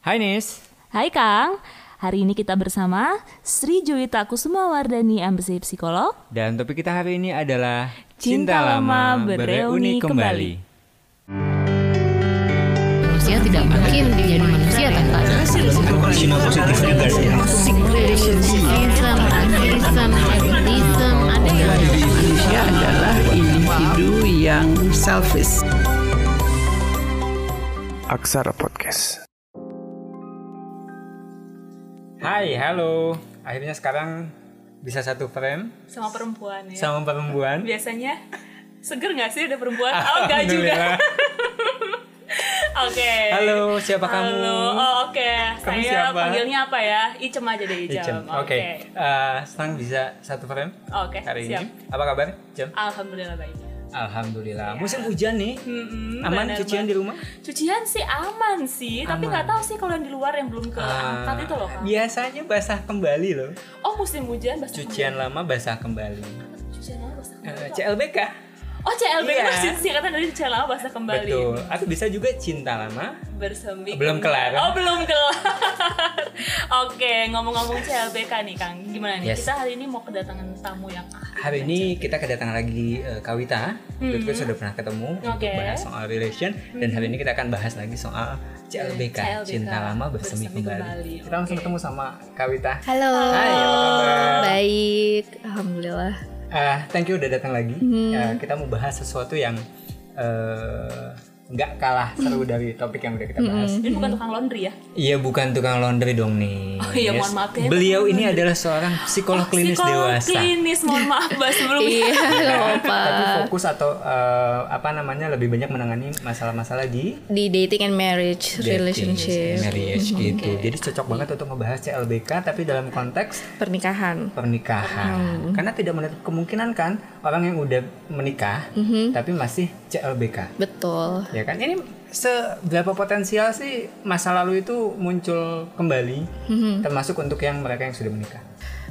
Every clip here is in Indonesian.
Hai Nis. Hai Kang, hari ini kita bersama Sri Juwita Kusuma Wardani, MBC Psikolog. Dan topik kita hari ini adalah Cinta Lama Bereuni Kembali. manusia tidak mungkin menjadi manusia tanpa Cina positif juga sih ya. Manusia adalah individu yang selfish. Aksara Podcast. Hai, halo. Akhirnya sekarang bisa satu frame Sama perempuan ya. sama perempuan. Biasanya seger nggak sih ada perempuan? Oh enggak juga. Oke. Halo, siapa Halo. kamu? Oh oke. Kamu Saya siapa? panggilnya apa ya? Icem aja deh Icem. Icem. Oke. Eh, senang bisa satu frame Oke, hari siap. ini. Apa kabar, Icem? Alhamdulillah baik. Alhamdulillah. Musim hujan nih. Mm-mm, Aman benar cucian di rumah? Cucian sih aman sih, tapi Aman. nggak tahu sih kalau yang di luar yang belum keangkat Ah, itu loh Kang. Biasanya basah kembali loh. Oh musim hujan basah Cucian lama basah kembali. kembali. Cucian lama basah Eh, kembali. CLBK. Oh CLB Iya. itu singkatan dari cucian lama basah kembali. Betul. Atau bisa juga cinta lama. Bersemi. Belum kelar. Oh belum kelar. Oke ngomong-ngomong CLBK nih Kang, gimana nih? Yes. Kita hari ini mau kedatangan tamu yang. Hari ini kita kedatangan lagi eh, Kawita. Dulu kita sudah pernah ketemu untuk Hmm. Oke. Hmm. bahas soal relation dan hari ini kita akan bahas lagi soal CLBK, CLBK, Cinta Lama Bersemi, Bersemi Kembali. Kembali. Kita langsung ketemu sama Kawita. Halo. Hai, apa kabar? Baik, alhamdulillah. Ah, thank you udah datang lagi. Hmm. Ya, kita mau bahas sesuatu yang eh, nggak kalah seru dari topik yang udah kita bahas. Ini bukan tukang laundry ya? Iya bukan tukang laundry dong nih. Oh iya, mohon maaf ya, Beliau ini adalah seorang psikolog klinis Psikolog dewasa. klinis, mohon maaf Mbak sebelumnya. Iya, apa-apa. Tapi fokus atau eh, apa namanya lebih banyak menangani masalah-masalah di Di dating and marriage dating, relationship, marriage gitu. Jadi cocok banget untuk membahas CLBK tapi dalam konteks pernikahan. pernikahan. Karena tidak menutup kemungkinan kan orang yang udah menikah tapi masih CLBK. Betul. Ya kan? Ini seberapa potensial sih masa lalu itu muncul kembali termasuk untuk yang mereka yang sudah menikah.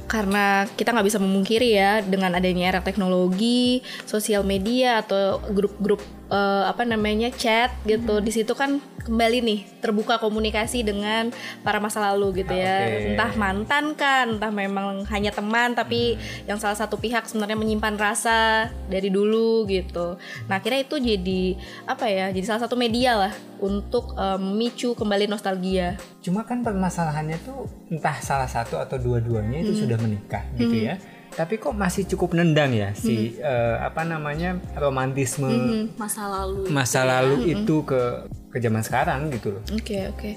Karena kita nggak bisa memungkiri ya dengan adanya era teknologi, sosial media atau grup-grup eh, apa namanya chat gitu. Di situ kan kembali nih terbuka komunikasi dengan para masa lalu gitu ya. Oke. Entah mantan kan, entah memang hanya teman tapi yang salah satu pihak sebenarnya menyimpan rasa dari dulu gitu. Nah, akhirnya itu jadi apa ya? Jadi salah satu media lah untuk eh, memicu kembali nostalgia. Cuma kan permasalahannya tuh entah salah satu atau dua-duanya itu sudah menikah gitu ya. Tapi kok masih cukup nendang ya si eh, apa namanya romantisme Masa lalu. masa lalu itu ke ke zaman sekarang gitu loh. Oke oke.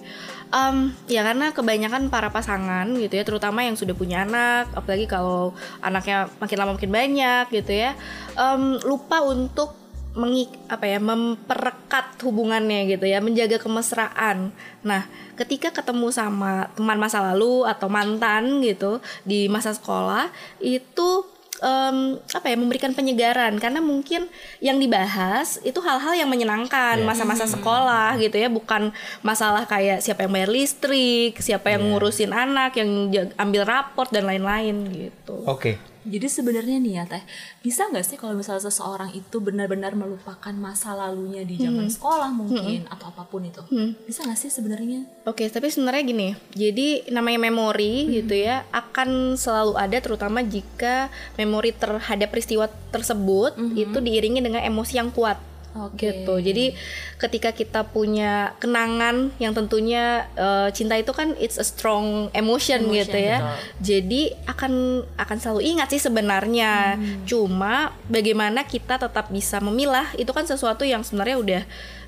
Em, ya karena kebanyakan para pasangan gitu ya, terutama yang sudah punya anak, apalagi kalau anaknya makin lama makin banyak gitu ya, em, lupa untuk mengik apa ya memperekat hubungannya gitu ya, menjaga kemesraan. Nah, ketika ketemu sama teman masa lalu atau mantan gitu di masa sekolah itu em, apa ya memberikan penyegaran karena mungkin yang dibahas itu hal-hal yang menyenangkan Iya. masa-masa sekolah gitu ya bukan masalah kayak siapa yang bayar listrik siapa yang Iya. ngurusin anak yang ambil raport dan lain-lain gitu Oke. Jadi sebenarnya nih ya Teh, bisa nggak sih kalau misalnya seseorang itu benar-benar melupakan masa lalunya di zaman sekolah mungkin atau apa pun itu, bisa nggak sih sebenarnya? Oke, tapi sebenarnya gini, jadi namanya memori gitu ya akan selalu ada terutama jika memori terhadap peristiwa tersebut itu diiringi dengan emosi yang kuat. Oke. gitu. Jadi ketika kita punya kenangan yang tentunya eh, cinta itu kan it's a strong emotion, Emotion, gitu ya. betul. Jadi akan akan selalu ingat sih sebenarnya. Cuma bagaimana kita tetap bisa memilah itu kan sesuatu yang sebenarnya udah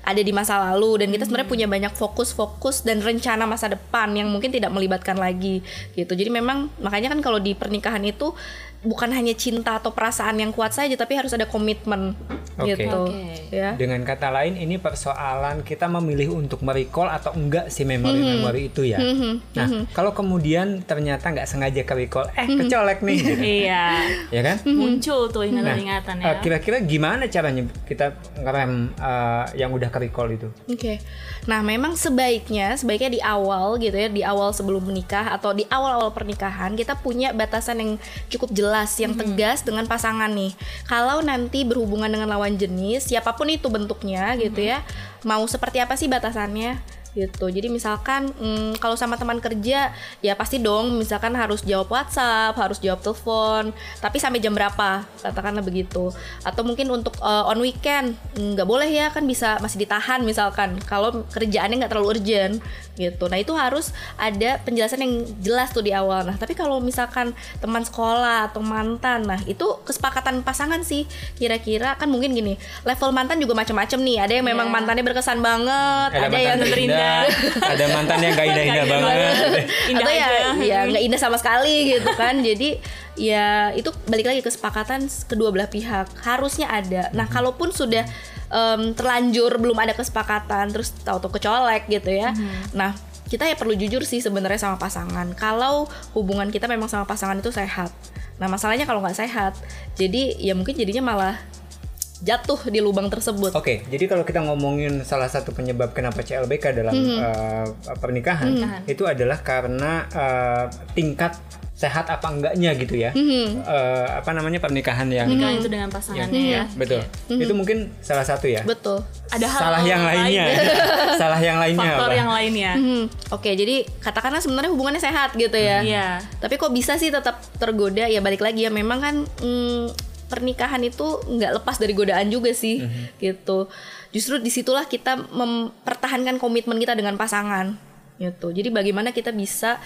ada di masa lalu dan kita sebenarnya punya banyak fokus-fokus dan rencana masa depan yang mungkin tidak melibatkan lagi gitu. Jadi memang makanya kan kalau di pernikahan itu bukan hanya cinta atau perasaan yang kuat saja tapi harus ada komitmen Oke. gitu Oke. ya. Dengan kata lain ini persoalan kita memilih untuk merecall atau enggak si memori-memori itu ya. Nah, kalau kemudian ternyata nggak sengaja ke recall, eh kecolek nih gitu. Iya, ya kan? muncul tuh Nah, ingatan-ingatan ya. eh, kira-kira gimana caranya kita ngerem eh, yang udah ke recall itu? Oke. Nah, memang sebaiknya sebaiknya di awal gitu ya, di awal sebelum menikah atau di awal-awal pernikahan kita punya batasan yang cukup jelas, yang tegas dengan pasangan nih. Kalau nanti berhubungan dengan lawan jenis, siapa pun itu bentuknya gitu ya, mau seperti apa sih batasannya? Gitu. Jadi misalkan mm, kalau sama teman kerja ya pasti dong misalkan harus jawab WhatsApp, harus jawab telepon, tapi sampai jam berapa katakanlah begitu. Atau mungkin untuk uh, on weekend mm, nggak boleh ya kan bisa masih ditahan misalkan kalau kerjaannya nggak terlalu urgent gitu. Nah itu harus ada penjelasan yang jelas tuh di awal. Nah tapi kalau misalkan teman sekolah atau mantan, nah itu kesepakatan pasangan sih kira-kira kan mungkin gini level mantan juga macam-macam nih. Ada yang memang Iya. mantannya berkesan banget, ada, mantan yang terindah, ada mantan yang gak indah-indah banget. Indah atau ya aja. ya nggak indah sama sekali gitu kan. Jadi ya itu balik lagi kesepakatan kedua belah pihak. Harusnya ada. Nah kalaupun sudah em, terlanjur belum ada kesepakatan terus tahu-tahu kecolek gitu ya. Nah kita ya perlu jujur sih sebenarnya sama pasangan. Kalau hubungan kita memang sama pasangan itu sehat. Nah masalahnya kalau nggak sehat jadi ya mungkin jadinya malah jatuh di lubang tersebut Oke, jadi kalau kita ngomongin salah satu penyebab kenapa CLBK dalam Mhm. uh, pernikahan itu adalah karena uh, tingkat sehat apa enggaknya gitu ya. Mhm. Uh, apa namanya pernikahan yang Pernikahan itu dengan pasangannya ya. betul. Itu mungkin salah satu ya. betul Ada hal Salah yang lainnya. salah yang lainnya Faktor apa? yang lainnya. Hmm, Oke, jadi katakanlah sebenarnya hubungannya sehat gitu ya. Iya. Tapi kok bisa sih tetap tergoda? Ya balik lagi ya, memang kan mm, pernikahan itu nggak lepas dari godaan juga sih, gitu. Justru di situlah kita mempertahankan komitmen kita dengan pasangan, gitu. Jadi bagaimana kita bisa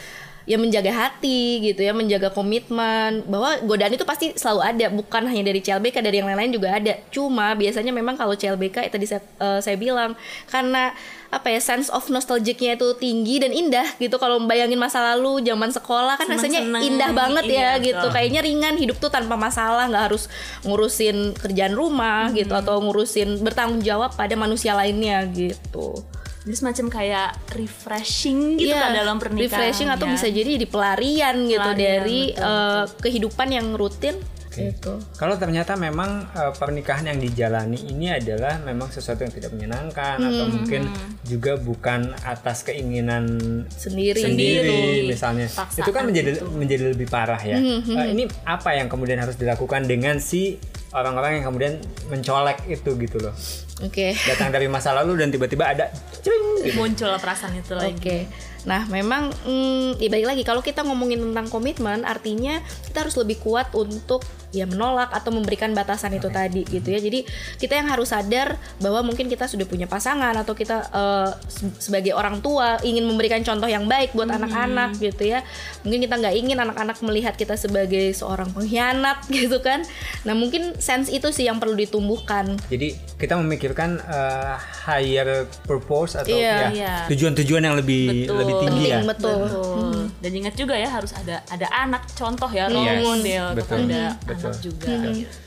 ya menjaga hati gitu ya menjaga komitmen. Bahwa godaan itu pasti selalu ada bukan hanya dari CLBK dari yang lain-lain juga ada. Cuma biasanya memang kalau CLBK ya tadi saya, eh, saya bilang karena apa ya sense of nostalgicnya itu tinggi dan indah gitu. Kalau membayangin masa lalu zaman sekolah kan rasanya Seneng-seneng, indah banget ya iya, gitu. kayaknya ringan hidup tuh tanpa masalah nggak harus ngurusin kerjaan rumah gitu atau ngurusin bertanggung jawab pada manusia lainnya gitu Jadi semacam kayak refreshing gitu Iya, kan dalam pernikahan. refreshing atau ya. bisa jadi jadi pelarian gitu Pelarian, dari betul, eh, kehidupan yang rutin gitu Kalau ternyata memang uh, pernikahan yang dijalani ini adalah memang sesuatu yang tidak menyenangkan atau Hmm. mungkin juga bukan atas keinginan sendiri, sendiri gitu. misalnya Paksaan itu kan menjadi gitu. menjadi lebih parah ya Hmm, Eh, ini apa yang kemudian harus dilakukan dengan si orang-orang yang kemudian mencolek itu gitu loh Oke. datang dari masa lalu dan tiba-tiba ada cering gitu. muncul perasaan itu lagi. Oke. Nah, memang mm, ya balik lagi kalau kita ngomongin tentang komitmen, artinya kita harus lebih kuat untuk ya menolak atau memberikan batasan itu tadi gitu ya. Jadi kita yang harus sadar bahwa mungkin kita sudah punya pasangan atau kita se- sebagai orang tua ingin memberikan contoh yang baik buat anak-anak gitu ya. Mungkin kita nggak ingin anak-anak melihat kita sebagai seorang pengkhianat gitu kan. Nah, mungkin sense itu sih yang perlu ditumbuhkan. jadi kita memikirkan eh, higher purpose atau Iya, ya iya. tujuan-tujuan yang lebih Betul. lebih tinggi Penting ya betul. Betul. Dan ingat juga ya harus ada ada anak contoh ya role Yes, model betul. kepada Betul. anak juga. gitu.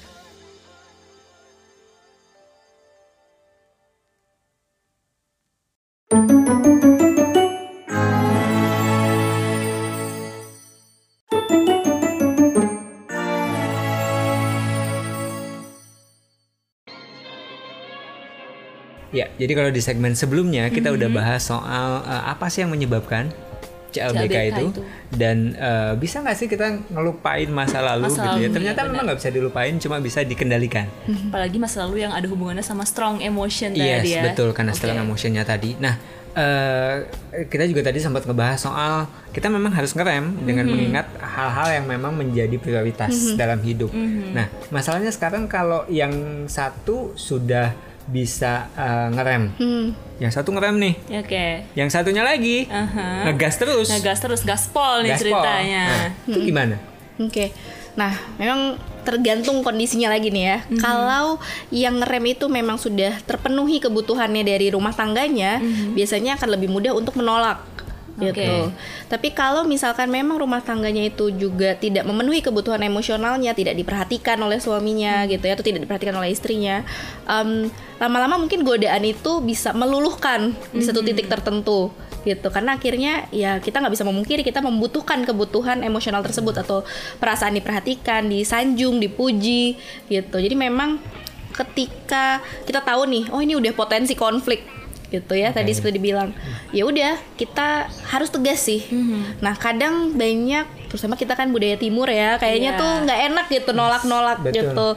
Ya, jadi kalau di segmen sebelumnya kita udah Mhm. bahas soal eh, apa sih yang menyebabkan CLBK, CLBK itu, itu. dan eh, bisa nggak sih kita ngelupain masa lalu Masa gitu ya? Ternyata iya, memang nggak bisa dilupain, cuma bisa dikendalikan. Apalagi masa lalu yang ada hubungannya sama strong emotion Yes, tadi ya. betul karena Oke. strong emotionnya tadi. Nah, eh, kita juga tadi sempat ngebahas soal kita memang harus ngerem dengan Mhm. mengingat hal-hal yang memang menjadi prioritas dalam hidup. Mhm. Nah, masalahnya sekarang kalau yang satu sudah bisa eh, ngerem, Hmm. yang satu ngerem nih, Oke. yang satunya lagi Aha. ngegas terus. Ngegas terus gaspol nih Gaspol. ceritanya. Nah, itu gimana? Oke. Nah, memang tergantung kondisinya lagi nih ya. Kalau yang ngerem itu memang sudah terpenuhi kebutuhannya dari rumah tangganya, biasanya akan lebih mudah untuk menolak gitu. Tapi kalau misalkan memang rumah tangganya itu juga tidak memenuhi kebutuhan emosionalnya, tidak diperhatikan oleh suaminya gitu ya, atau tidak diperhatikan oleh istrinya, em, lama-lama mungkin godaan itu bisa meluluhkan di satu titik tertentu gitu. Karena akhirnya ya kita nggak bisa memungkiri kita membutuhkan kebutuhan emosional tersebut atau perasaan diperhatikan disanjung dipuji gitu. Jadi memang ketika kita tahu nih oh ini udah potensi konflik gitu ya tadi seperti dibilang ya udah kita harus tegas sih nah kadang banyak terutama kita kan budaya timur ya kayaknya Iya. tuh nggak enak gitu nolak-nolak Betul. gitu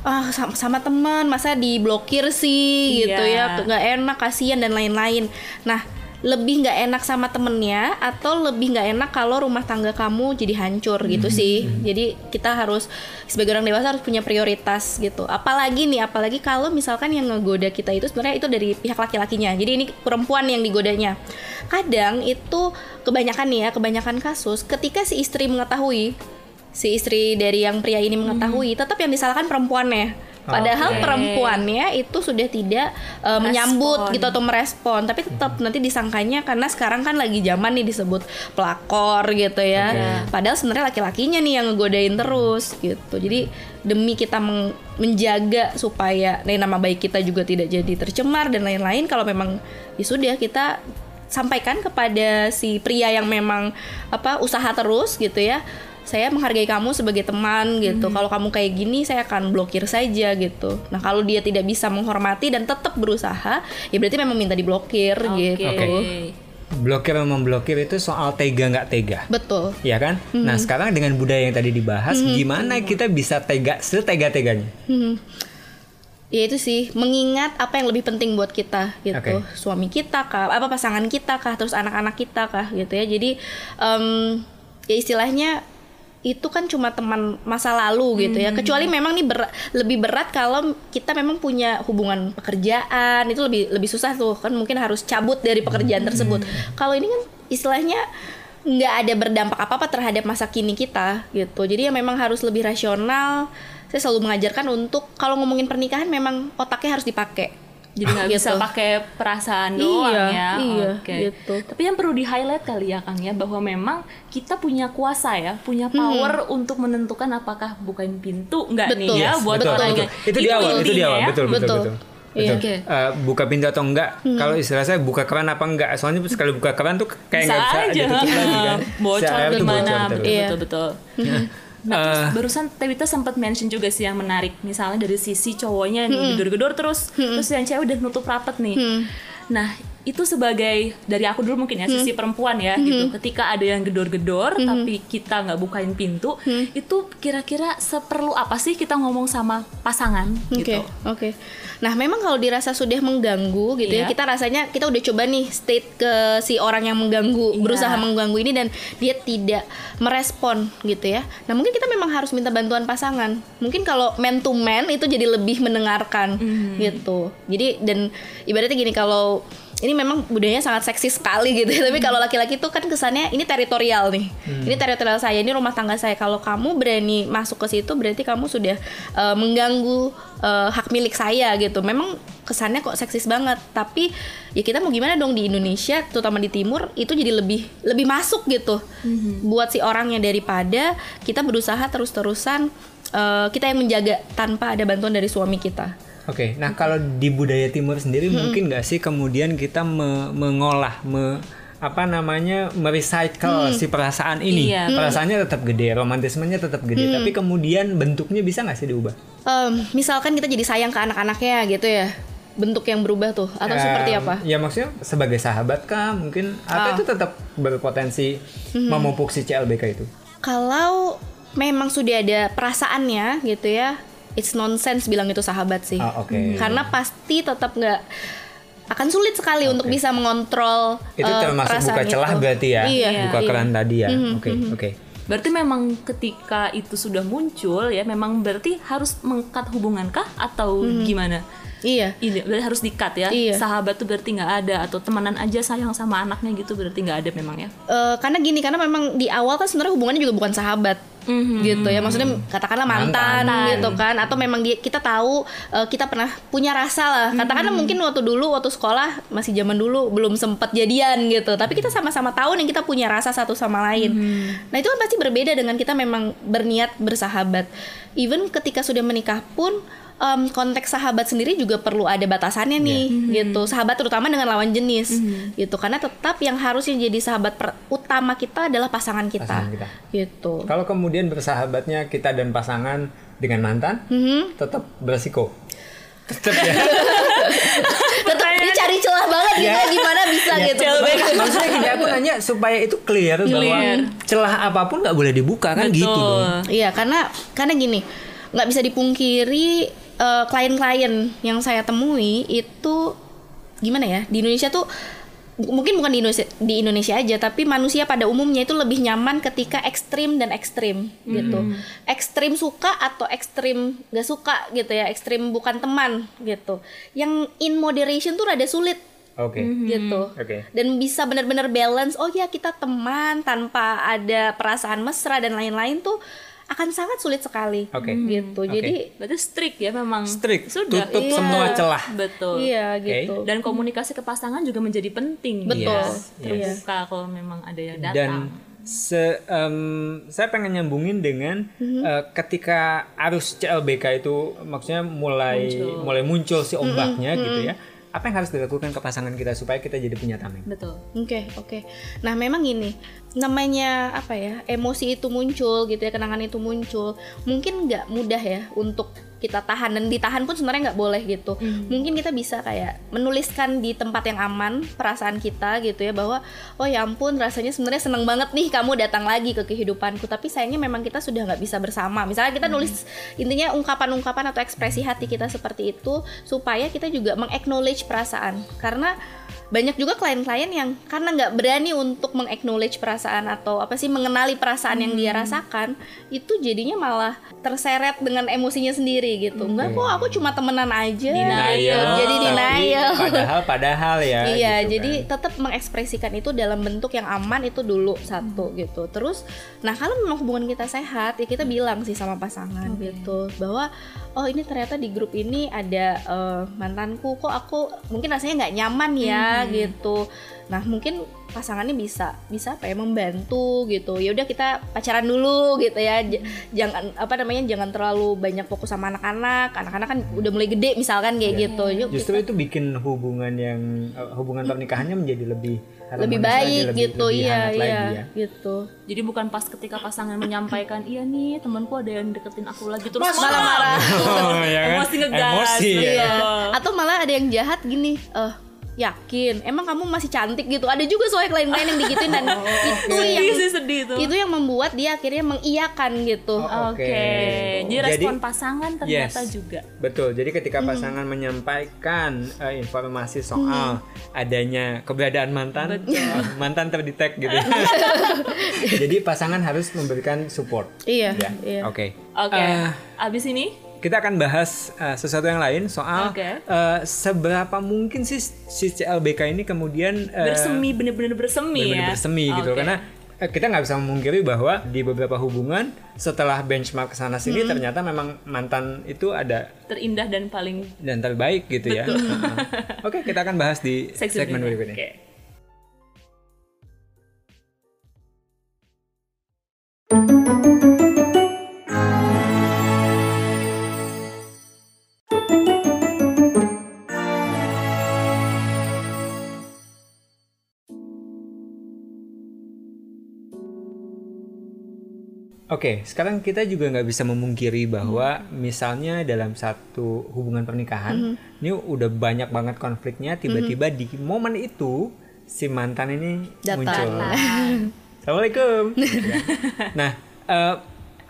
ah sama, sama teman masa diblokir sih gitu Iya. ya nggak enak kasihan dan lain-lain nah lebih nggak enak sama temennya atau lebih nggak enak kalau rumah tangga kamu jadi hancur gitu sih. Jadi kita harus sebagai orang dewasa harus punya prioritas gitu. Apalagi nih apalagi kalau misalkan yang ngegoda kita itu sebenarnya itu dari pihak laki-lakinya. Jadi ini perempuan yang digodanya. Kadang itu kebanyakan nih ya kebanyakan kasus ketika si istri mengetahui si istri dari yang pria ini mengetahui tetap yang disalahkan perempuannya padahal Oke. perempuannya itu sudah tidak uh, menyambut gitu atau merespon. Tapi tetap nanti disangkanya karena sekarang kan lagi zaman nih disebut pelakor gitu ya. Padahal sebenarnya laki-lakinya nih yang ngegodain terus gitu. Jadi demi kita meng- menjaga supaya nih, nama baik kita juga tidak jadi tercemar dan lain-lain kalau memang ya sudah kita sampaikan kepada si pria yang memang apa usaha terus gitu ya saya menghargai kamu sebagai teman gitu. Kalau kamu kayak gini, saya akan blokir saja gitu. Nah, kalau dia tidak bisa menghormati dan tetap berusaha, ya berarti memang minta diblokir gitu. Oke. Blokir dan memblokir itu soal tega nggak tega. Betul. Ya kan? Nah sekarang dengan budaya yang tadi dibahas, gimana kita bisa tega setega-teganya? Ya itu sih mengingat apa yang lebih penting buat kita gitu. Oke. Suami kita kah, apa pasangan kita kah, terus anak-anak kita kah gitu ya. Jadi em, ya istilahnya itu kan cuma teman masa lalu gitu ya. Kecuali memang nih berat, lebih berat kalau kita memang punya hubungan pekerjaan itu lebih lebih susah tuh kan mungkin harus cabut dari pekerjaan tersebut. Kalau ini kan istilahnya nggak ada berdampak apa-apa terhadap masa kini kita gitu. Jadi ya memang harus lebih rasional. Saya selalu mengajarkan untuk kalau ngomongin pernikahan memang otaknya harus dipakai. Jadi nggak bisa Gitu. pakai perasaan Iya, doang ya. iya, Oke. gitu. Tapi yang perlu di highlight kali ya Kang ya bahwa memang kita punya kuasa ya, punya power untuk menentukan apakah bukain pintu nggak nih ya Yes, buat betul, orang betul. yang- Itu di awal, itu di awal, ya. betul, betul, Betul. betul. Iya. Eh, buka pintu atau enggak? Kalau istilah saya buka keran apa enggak? Soalnya sekali buka keran tuh kayak Bisa nggak bisa aja ditutup lagi kan. bocor gimana betul. Iya. betul betul. Nah, terus barusan Tewita sempat mention juga sih yang menarik, misalnya dari sisi cowoknya nih gedor-gedor terus, terus yang cewek udah nutup rapat nih. Nah, itu sebagai dari aku dulu mungkin ya sisi perempuan ya gitu. Ketika ada yang gedor-gedor tapi kita nggak bukain pintu, itu kira-kira seperlu apa sih kita ngomong sama pasangan Oke, gitu? oke. Nah, memang kalau dirasa sudah mengganggu gitu ya, Iya. kita rasanya kita udah coba nih state ke si orang yang mengganggu, Iya. berusaha mengganggu ini dan dia tidak merespon gitu ya. Nah, mungkin kita memang harus minta bantuan pasangan. Mungkin kalau man to man itu jadi lebih mendengarkan gitu. Jadi dan ibaratnya gini kalau ini memang budayanya sangat seksi sekali gitu ya. Tapi kalau laki-laki itu kan kesannya ini teritorial nih. Ini teritorial saya, ini rumah tangga saya. Kalau kamu berani masuk ke situ berarti kamu sudah eh, mengganggu eh, hak milik saya gitu. Memang kesannya kok seksis banget. Tapi ya kita mau gimana dong di Indonesia, terutama di timur itu jadi lebih lebih masuk gitu. Buat si orangnya daripada kita berusaha terus-terusan eh, kita yang menjaga tanpa ada bantuan dari suami kita. Oke, nah kalau di budaya timur sendiri mungkin nggak sih kemudian kita me- mengolah, me- apa namanya, merecycle si perasaan ini. Iya. Perasaannya tetap gede, romantismenya tetap gede, tapi kemudian bentuknya bisa nggak sih diubah? Em, misalkan kita jadi sayang ke anak-anaknya gitu ya bentuk yang berubah tuh atau Em, seperti apa Ya maksudnya sebagai sahabat kah mungkin atau Ah. itu tetap berpotensi memupuk si CLBK itu? kalau memang sudah ada perasaannya gitu ya it's nonsense bilang itu sahabat sih Ah, oke. karena pasti tetap nggak akan sulit sekali untuk bisa mengontrol Itu eh, termasuk perasaan buka celah itu. berarti ya, iya, buka iya. keran tadi ya. Oke, oke. Berarti memang ketika itu sudah muncul ya memang berarti harus mengkat hubungan kah atau gimana? iya Ini berarti harus dikat ya. Iya. Sahabat tuh berarti nggak ada atau temenan aja sayang sama anaknya gitu berarti nggak ada memang ya. Eh, karena gini karena memang di awal kan sebenarnya hubungannya juga bukan sahabat gitu ya. Maksudnya katakanlah mantan, gitu kan. Atau memang dia kita tahu eh, kita pernah punya rasa lah. Katakanlah mungkin waktu dulu waktu sekolah masih zaman dulu belum sempat jadian gitu. Tapi kita sama-sama tahu nih kita punya rasa satu sama lain. Nah itu kan pasti berbeda dengan kita memang berniat bersahabat. Even ketika sudah menikah pun em, konteks sahabat sendiri juga perlu ada batasannya nih gitu sahabat terutama dengan lawan jenis gitu karena tetap yang harusnya jadi sahabat per- utama kita adalah pasangan kita, Pasangan kita. gitu Kalau kemudian bersahabatnya kita dan pasangan dengan mantan, Mhm. tetap beresiko. Tetap ya. tetap dia cari celah banget gitu Ya. gimana bisa gitu Maksudnya gini, aku nanya supaya itu clear, bahwa celah apa pun nggak boleh dibuka kan gitu dong. iya karena karena gini nggak bisa dipungkiri eh, klien-klien yang saya temui itu gimana ya? Di Indonesia tuh mungkin bukan di Indonesia, di Indonesia aja tapi manusia pada umumnya itu lebih nyaman ketika ekstrim dan ekstrim gitu. Ekstrim suka atau ekstrim gak suka gitu ya. Ekstrim bukan teman gitu. Yang in moderation tuh rada sulit Oke. gitu. Oke. dan bisa benar-benar balance oh ya kita teman tanpa ada perasaan mesra dan lain-lain tuh akan sangat sulit sekali Oke. gitu Oke. jadi Berarti strict ya memang. Strict, Sudah. tutup Iya. semua celah. Betul. iya gitu Dan komunikasi ke pasangan juga menjadi penting. Betul. Yes, yes. Terbuka kalau memang ada yang dan datang. se em, saya pengen nyambungin dengan Mhm. eh, ketika arus CLBK itu maksudnya mulai mulai muncul si ombaknya Mhm. gitu ya apa yang harus dilakukan ke pasangan kita supaya kita jadi punya tameng Betul. Oke, oke. Nah, memang ini namanya apa ya? Emosi itu muncul gitu ya, kenangan itu muncul. Mungkin nggak mudah ya untuk kita tahan dan ditahan pun sebenarnya nggak boleh gitu. Mungkin kita bisa kayak menuliskan di tempat yang aman perasaan kita gitu ya bahwa oh ya ampun rasanya sebenarnya seneng banget nih kamu datang lagi ke kehidupanku tapi sayangnya memang kita sudah nggak bisa bersama. Misalnya kita nulis intinya ungkapan-ungkapan atau ekspresi hati kita seperti itu supaya kita juga mengaknowledge perasaan karena banyak juga klien-klien yang karena nggak berani untuk mengaknowledge perasaan atau apa sih mengenali perasaan yang dia rasakan itu jadinya malah terseret dengan emosinya sendiri gitu. Nggak kok aku cuma temenan aja. Denial. jadi Tapi denial. padahal padahal ya iya gitu jadi kan. tetap mengekspresikan itu dalam bentuk yang aman itu dulu satu gitu. Terus nah kalau memang hubungan kita sehat ya kita bilang sih sama pasangan gitu bahwa oh ini ternyata di grup ini ada eh, mantanku kok aku mungkin rasanya nggak nyaman ya gitu. Nah mungkin pasangannya bisa bisa apa ya membantu gitu. Ya udah kita pacaran dulu gitu ya. J- jangan apa namanya jangan terlalu banyak fokus sama anak-anak. Anak-anak kan udah mulai gede misalkan kayak gitu. Yuk justru itu bikin hubungan yang eh, hubungan pernikahannya menjadi lebih lebih lagi, baik lebih- gitu lebih iya iya lagi ya. gitu Jadi bukan pas ketika pasangan menyampaikan iya nih temanku ada yang deketin aku lagi terus malah marah Oh, ya kan? Emosi ngegas. Emosi, ya. iya atau malah ada yang jahat gini eh yakin emang kamu masih cantik gitu ada juga soalnya klien-klien yang digituin dan itu yang Sedih sih sedih tuh. itu yang membuat dia akhirnya mengiyakan gitu Oh, Oke. Oke. Jadi Jadi- respon pasangan ternyata Yes. juga. Betul. Jadi ketika Hmm. pasangan menyampaikan eh, informasi soal adanya keberadaan mantan, eh, mantan terdetek gitu. Jadi pasangan harus memberikan support. iya Ya. iya Oke. Oke. Eh, Abis ini kita akan bahas eh, sesuatu yang lain soal Oke. eh, seberapa mungkin sih si CLBK ini kemudian eh, bersemi bener-bener bersemi benar-benar ya. bersemi gitu Oke. karena kita nggak bisa memungkiri bahwa di beberapa hubungan setelah benchmark sana sini Hmm. ternyata memang mantan itu ada terindah dan paling dan terbaik gitu ya. Heeh. Oke, kita akan bahas di seksi segmen berikutnya. Oke. Oke, sekarang kita juga nggak bisa memungkiri bahwa Hmm. misalnya dalam satu hubungan pernikahan, Hmm. ini udah banyak banget konfliknya, tiba-tiba di momen itu si mantan ini Datang. muncul. Assalamualaikum. Nah, eh,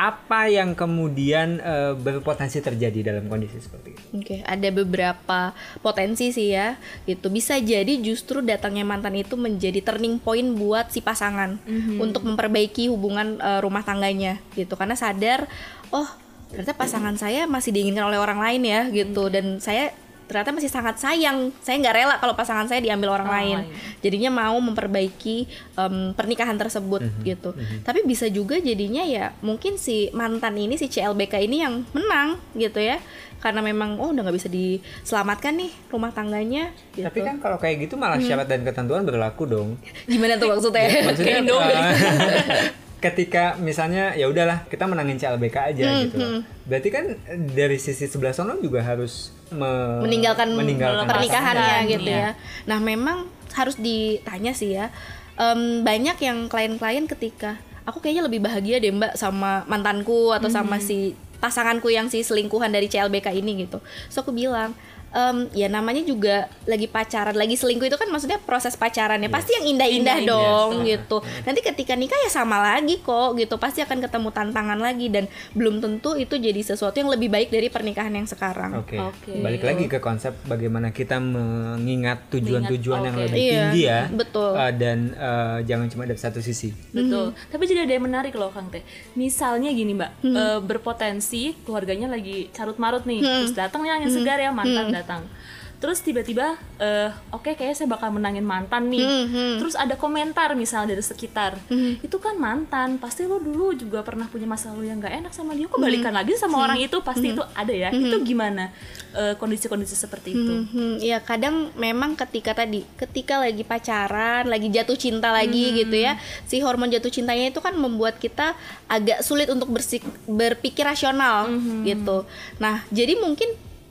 apa yang kemudian eh, berpotensi terjadi dalam kondisi seperti itu? Oke, ada beberapa potensi sih ya. Gitu. Bisa jadi justru datangnya mantan itu menjadi turning point buat si pasangan untuk memperbaiki hubungan eh, rumah tangganya gitu. Karena sadar, oh, ternyata pasangan saya masih diinginkan oleh orang lain ya gitu dan saya ternyata masih sangat sayang. Saya nggak rela kalau pasangan saya diambil orang, lain. Jadinya mau memperbaiki em, pernikahan tersebut gitu. Tapi bisa juga jadinya ya mungkin si mantan ini si CLBK ini yang menang gitu ya. Karena memang oh udah nggak bisa diselamatkan nih rumah tangganya gitu. Tapi kan kalau kayak gitu malah syarat dan ketentuan berlaku dong. gimana tuh maksudnya? Maksudnya Kayak Indomie. eh, ketika misalnya ya udahlah kita menangin CLBK aja Hmm, gitu. Berarti kan dari sisi sebelah sono juga harus me- meninggalkan, meninggalkan pernikahannya pasangan, gitu iya. ya. Nah memang harus ditanya sih ya. Em, banyak yang klien-klien ketika aku kayaknya lebih bahagia deh mbak sama mantanku atau sama si pasanganku yang si selingkuhan dari CLBK ini gitu. So aku bilang em, ya namanya juga lagi pacaran, lagi selingkuh itu kan maksudnya proses pacarannya pasti yang indah-indah Indah-indah, dong gitu. Nanti ketika nikah ya sama lagi kok gitu, pasti akan ketemu tantangan lagi dan belum tentu itu jadi sesuatu yang lebih baik dari pernikahan yang sekarang. Oke. Oke. Balik lagi ke konsep bagaimana kita mengingat tujuan-tujuan yang oke. lebih Iya, tinggi ya. betul. Uh, dan uh, jangan cuma dari satu sisi. Betul. Tapi jadi ada yang menarik loh Kang Teh. Misalnya gini Mbak, Hmm. eh, berpotensi keluarganya lagi carut marut nih, terus datang nih angin segar ya mantan Hmm. Datang. Terus tiba-tiba, eh, oke kayaknya saya bakal menangin mantan nih. Hmm, Terus ada komentar misalnya dari sekitar, itu kan mantan, pasti lo dulu juga pernah punya masa lalu yang nggak enak sama dia, kok Hmm. balikan lagi sama orang itu, pasti itu ada ya. Itu gimana eh, kondisi-kondisi seperti itu? Hmm, ya kadang memang ketika tadi, ketika lagi pacaran, lagi jatuh cinta lagi gitu ya, si hormon jatuh cintanya itu kan membuat kita agak sulit untuk bersik- berpikir rasional gitu. Nah, jadi mungkin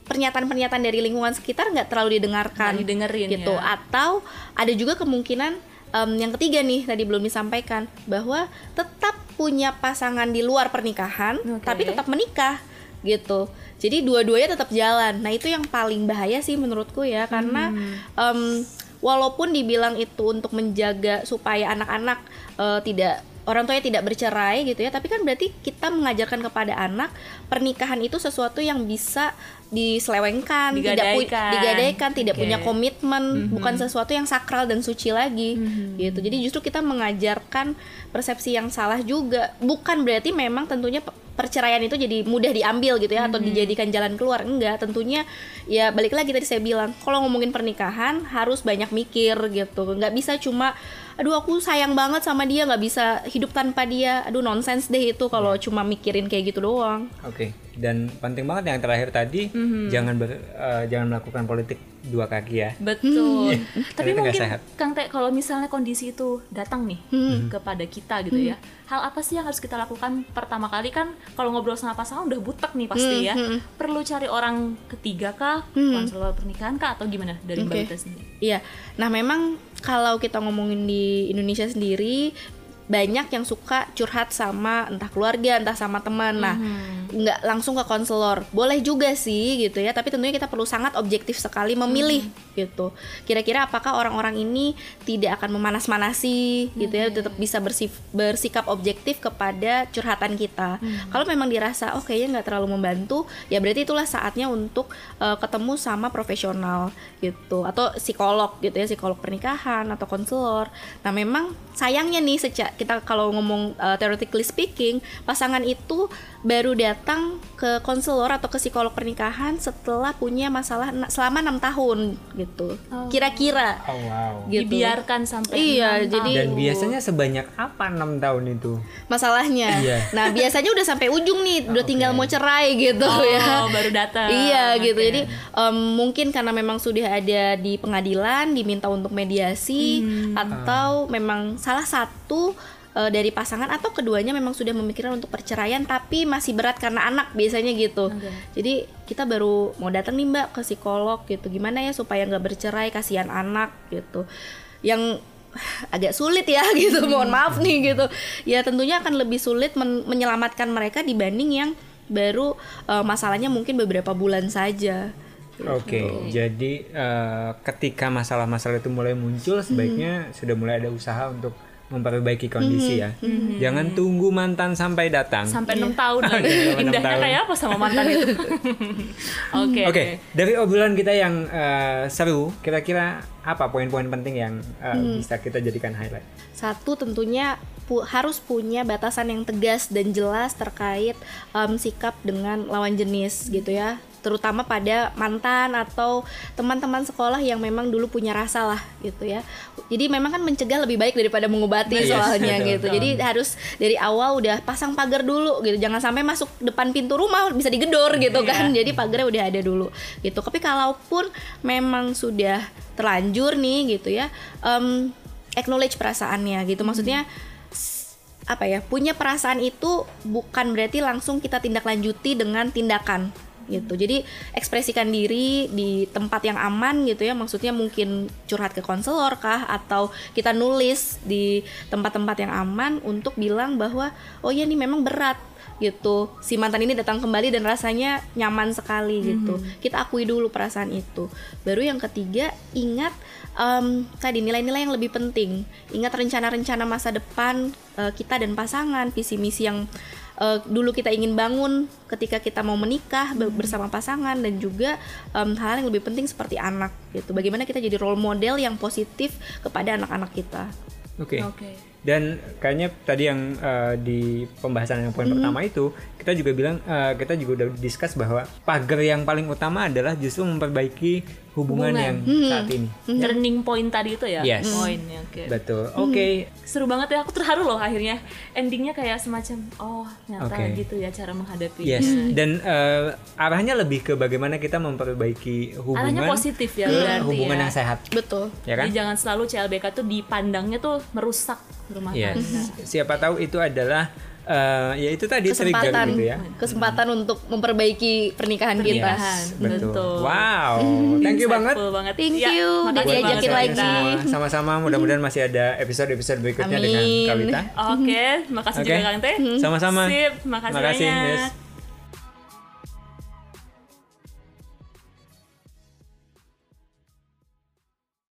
pernyataan-pernyataan dari lingkungan sekitar nggak terlalu didengarkan, Nggak didengerin gitu. ya. Atau ada juga kemungkinan em, yang ketiga nih tadi belum disampaikan bahwa tetap punya pasangan di luar pernikahan, Oke. tapi tetap menikah gitu. Jadi dua-duanya tetap jalan. Nah itu yang paling bahaya sih menurutku ya karena em, walaupun dibilang itu untuk menjaga supaya anak-anak eh, tidak orang tuanya tidak bercerai gitu ya, tapi kan berarti kita mengajarkan kepada anak pernikahan itu sesuatu yang bisa diselewengkan, tidak pu- Digadaikan. digadaikan, tidak punya komitmen, bukan sesuatu yang sakral dan suci lagi gitu. Jadi justru kita mengajarkan persepsi yang salah juga. Bukan berarti memang tentunya pe- perceraian itu jadi mudah diambil gitu ya atau dijadikan jalan keluar. Enggak, tentunya ya balik lagi tadi saya bilang, kalau ngomongin pernikahan harus banyak mikir gitu. Nggak bisa cuma aduh aku sayang banget sama dia nggak bisa hidup tanpa dia. Aduh nonsens deh itu kalau cuma mikirin kayak gitu doang. Oke. Dan penting banget yang terakhir tadi jangan ber, uh, jangan melakukan politik dua kaki ya. Betul. Tapi itu nggak mungkin sehat. Kang Teh kalau misalnya kondisi itu datang nih Hmm. kepada kita gitu ya. Hal apa sih yang harus kita lakukan pertama kali kan kalau ngobrol sama pasangan udah butek nih pasti Hmm, ya. Perlu cari orang ketiga kah, konselor pernikahan kah atau gimana dari Mbak Oke. Wita sendiri? Iya, nah memang kalau kita ngomongin di Indonesia sendiri banyak yang suka curhat sama entah keluarga, entah sama teman. Nah, nggak langsung ke konselor. Boleh juga sih gitu ya, tapi tentunya kita perlu sangat objektif sekali memilih gitu. Kira-kira apakah orang-orang ini tidak akan memanas-manasi gitu ya, tetap bisa bersif- bersikap objektif kepada curhatan kita. Kalau memang dirasa oh kayaknya nggak terlalu membantu, ya berarti itulah saatnya untuk eh, ketemu sama profesional gitu atau psikolog gitu ya, psikolog pernikahan atau konselor. Nah, memang sayangnya nih sejak kita kalau ngomong uh, theoretically speaking, pasangan itu baru datang ke konselor atau ke psikolog pernikahan setelah punya masalah selama enam tahun gitu. Kira-kira Oh wow. gitu. Dibiarkan sampai Iya, jadi- Dan biasanya sebanyak apa enam tahun itu? masalahnya. Iya. Nah, biasanya udah sampai ujung nih, udah tinggal mau cerai gitu Oh, ya. baru datang. Iya gitu. Oke. Jadi em, mungkin karena memang sudah ada di pengadilan diminta untuk mediasi atau memang salah satu eh, dari pasangan atau keduanya memang sudah memikirkan untuk perceraian tapi masih berat karena anak biasanya gitu. Oke. Jadi kita baru mau datang nih Mbak ke psikolog gitu. Gimana ya supaya nggak bercerai kasihan anak gitu. Yang agak sulit ya gitu. Mohon maaf nih gitu. Ya tentunya akan lebih sulit men- menyelamatkan mereka dibanding yang baru eh, masalahnya mungkin beberapa bulan saja. Oke, jadi eh, ketika masalah-masalah itu mulai muncul, sebaiknya sudah mulai ada usaha untuk memperbaiki kondisi ya. Jangan tunggu mantan sampai datang. sampai Iya. enam tahun lagi. Enam Indahnya tahun. kayak apa sama mantan itu? Oke. Oke, dari obrolan kita yang eh, seru, kira-kira apa poin-poin penting yang eh, bisa kita jadikan highlight? Satu tentunya pu- harus punya batasan yang tegas dan jelas terkait em, sikap dengan lawan jenis gitu ya terutama pada mantan atau teman-teman sekolah yang memang dulu punya rasa lah gitu ya. Jadi memang kan mencegah lebih baik daripada mengobati Yes, soalnya betul. gitu. jadi harus dari awal udah pasang pagar dulu gitu. Jangan sampai masuk depan pintu rumah bisa digedor gitu kan. Jadi pagarnya udah ada dulu gitu. Tapi kalaupun memang sudah terlanjur nih gitu ya em, acknowledge perasaannya gitu. Maksudnya s- apa ya punya perasaan itu bukan berarti langsung kita tindak lanjuti dengan tindakan gitu. Jadi ekspresikan diri di tempat yang aman gitu ya. Maksudnya mungkin curhat ke konselor kah atau kita nulis di tempat-tempat yang aman untuk bilang bahwa oh ya ini memang berat gitu. Si mantan ini datang kembali dan rasanya nyaman sekali gitu. Kita akui dulu perasaan itu. Baru yang ketiga ingat em, tadi nilai-nilai yang lebih penting. Ingat rencana-rencana masa depan eh, kita dan pasangan visi misi yang eh, dulu kita ingin bangun ketika kita mau menikah be- bersama pasangan dan juga em, hal yang lebih penting seperti anak gitu bagaimana kita jadi role model yang positif kepada anak-anak kita Oke. Oke. Dan kayaknya tadi yang eh, di pembahasan yang poin Mm-hmm. pertama itu kita juga bilang eh, kita juga udah discuss bahwa pagar yang paling utama adalah justru memperbaiki hubungan, Hubungan. yang Mm-hmm. saat ini. Turning point tadi itu ya. Yes. Poinnya. Oke. Betul. Oke. Seru banget ya. Aku terharu loh akhirnya. Endingnya kayak semacam oh nyata Oke. gitu ya cara menghadapi. Yes. Dan eh, arahnya lebih ke bagaimana kita memperbaiki hubungan Arahnya positif ya ke berarti hubungan ya. yang sehat, betul ya kan? Jadi jangan selalu CLBK tuh dipandangnya tuh merusak rumah Yes. tangga. Siapa tahu itu adalah eh, ya itu tadi trigger kesempatan gitu ya. kesempatan untuk memperbaiki pernikahan kita. Yes, betul. Betul. Wow, thank you banget. Banget. Thank Ya, you, udah diajakin Buat lagi. Sama-sama mudah-mudahan masih ada episode-episode berikutnya dengan Amin. Kawita. Oke, makasih Oke. juga Kang Teh. Sama-sama. Sip, makasih, Makasih, banyak. yes.